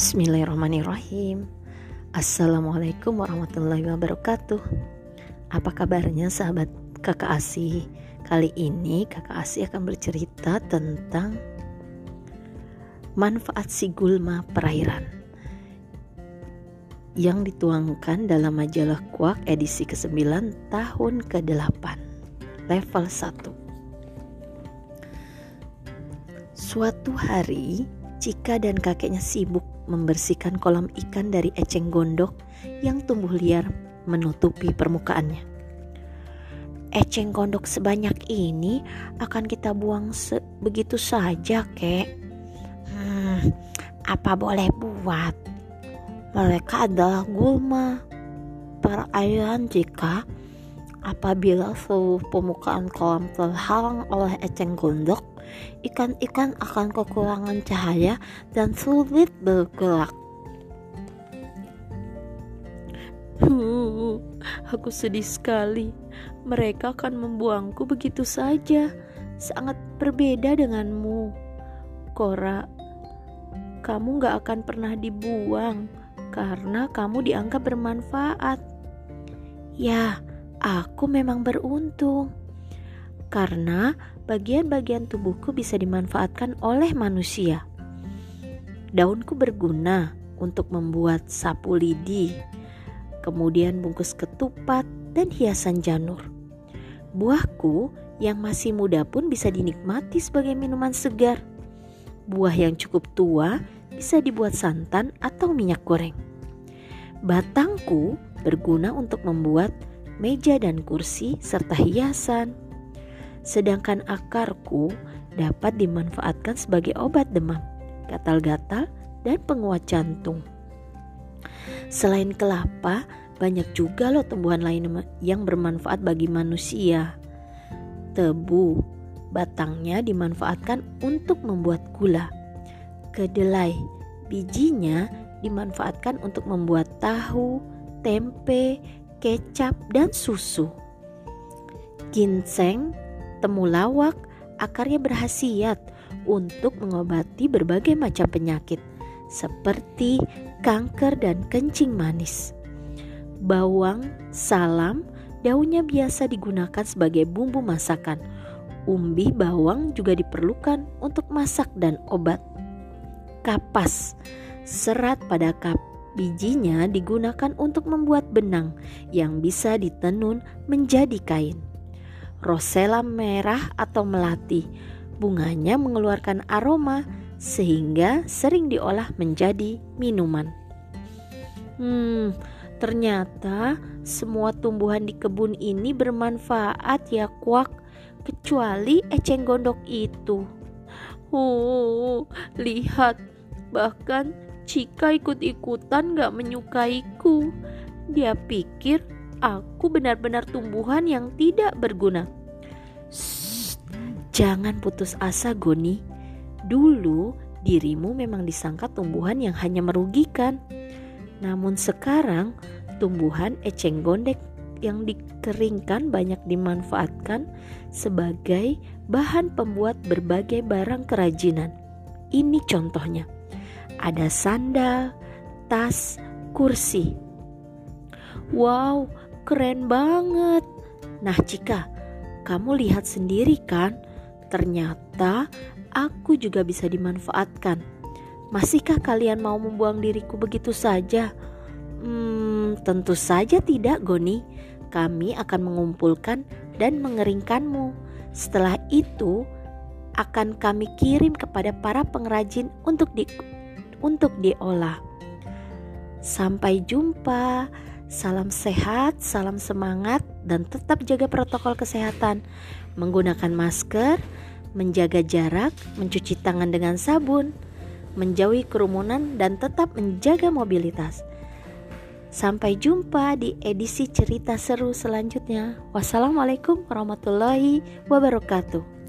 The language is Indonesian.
Bismillahirrahmanirrahim. Assalamualaikum warahmatullahi wabarakatuh. Apa kabarnya sahabat kakak Asih? Kali ini kakak Asih akan bercerita tentang Manfaat si gulma perairan Yang dituangkan dalam majalah Kuak edisi ke-9 tahun ke-8 Level 1 Suatu hari Cika dan kakeknya sibuk membersihkan kolam ikan dari eceng gondok yang tumbuh liar menutupi permukaannya. Eceng gondok sebanyak ini akan kita buang begitu saja, kek. Hmm, apa boleh buat? Mereka adalah gulma perairan jika apabila seluruh permukaan kolam terhalang oleh eceng gondok ikan-ikan akan kekurangan cahaya dan sulit bergerak. Aku sedih sekali. Mereka akan membuangku begitu saja. Sangat berbeda denganmu. Kora, kamu gak akan pernah dibuang karena kamu dianggap bermanfaat. Ya, aku memang beruntung karena bagian-bagian tubuhku bisa dimanfaatkan oleh manusia. Daunku berguna untuk membuat sapu lidi, kemudian bungkus ketupat dan hiasan janur. Buahku yang masih muda pun bisa dinikmati sebagai minuman segar. Buah yang cukup tua bisa dibuat santan atau minyak goreng. Batangku berguna untuk membuat meja dan kursi serta hiasan sedangkan akarku dapat dimanfaatkan sebagai obat demam, gatal-gatal, dan penguat jantung. Selain kelapa, banyak juga loh tumbuhan lain yang bermanfaat bagi manusia. Tebu, batangnya dimanfaatkan untuk membuat gula. Kedelai, bijinya dimanfaatkan untuk membuat tahu, tempe, kecap, dan susu. Ginseng temulawak akarnya berhasiat untuk mengobati berbagai macam penyakit seperti kanker dan kencing manis. Bawang, salam, daunnya biasa digunakan sebagai bumbu masakan. Umbi bawang juga diperlukan untuk masak dan obat. Kapas, serat pada kap bijinya digunakan untuk membuat benang yang bisa ditenun menjadi kain rosella merah atau melati. Bunganya mengeluarkan aroma sehingga sering diolah menjadi minuman. Hmm, ternyata semua tumbuhan di kebun ini bermanfaat ya kuak, kecuali eceng gondok itu. Oh, lihat, bahkan Cika ikut-ikutan gak menyukaiku. Dia pikir aku benar-benar tumbuhan yang tidak berguna. Shh, jangan putus asa, Goni. Dulu dirimu memang disangka tumbuhan yang hanya merugikan. Namun sekarang tumbuhan eceng gondek yang dikeringkan banyak dimanfaatkan sebagai bahan pembuat berbagai barang kerajinan. Ini contohnya. Ada sandal, tas, kursi. Wow, keren banget. Nah, Cika, kamu lihat sendiri kan? Ternyata aku juga bisa dimanfaatkan. Masihkah kalian mau membuang diriku begitu saja? Hmm, tentu saja tidak, Goni. Kami akan mengumpulkan dan mengeringkanmu. Setelah itu, akan kami kirim kepada para pengrajin untuk di untuk diolah. Sampai jumpa. Salam sehat, salam semangat, dan tetap jaga protokol kesehatan. Menggunakan masker, menjaga jarak, mencuci tangan dengan sabun, menjauhi kerumunan, dan tetap menjaga mobilitas. Sampai jumpa di edisi cerita seru selanjutnya. Wassalamualaikum warahmatullahi wabarakatuh.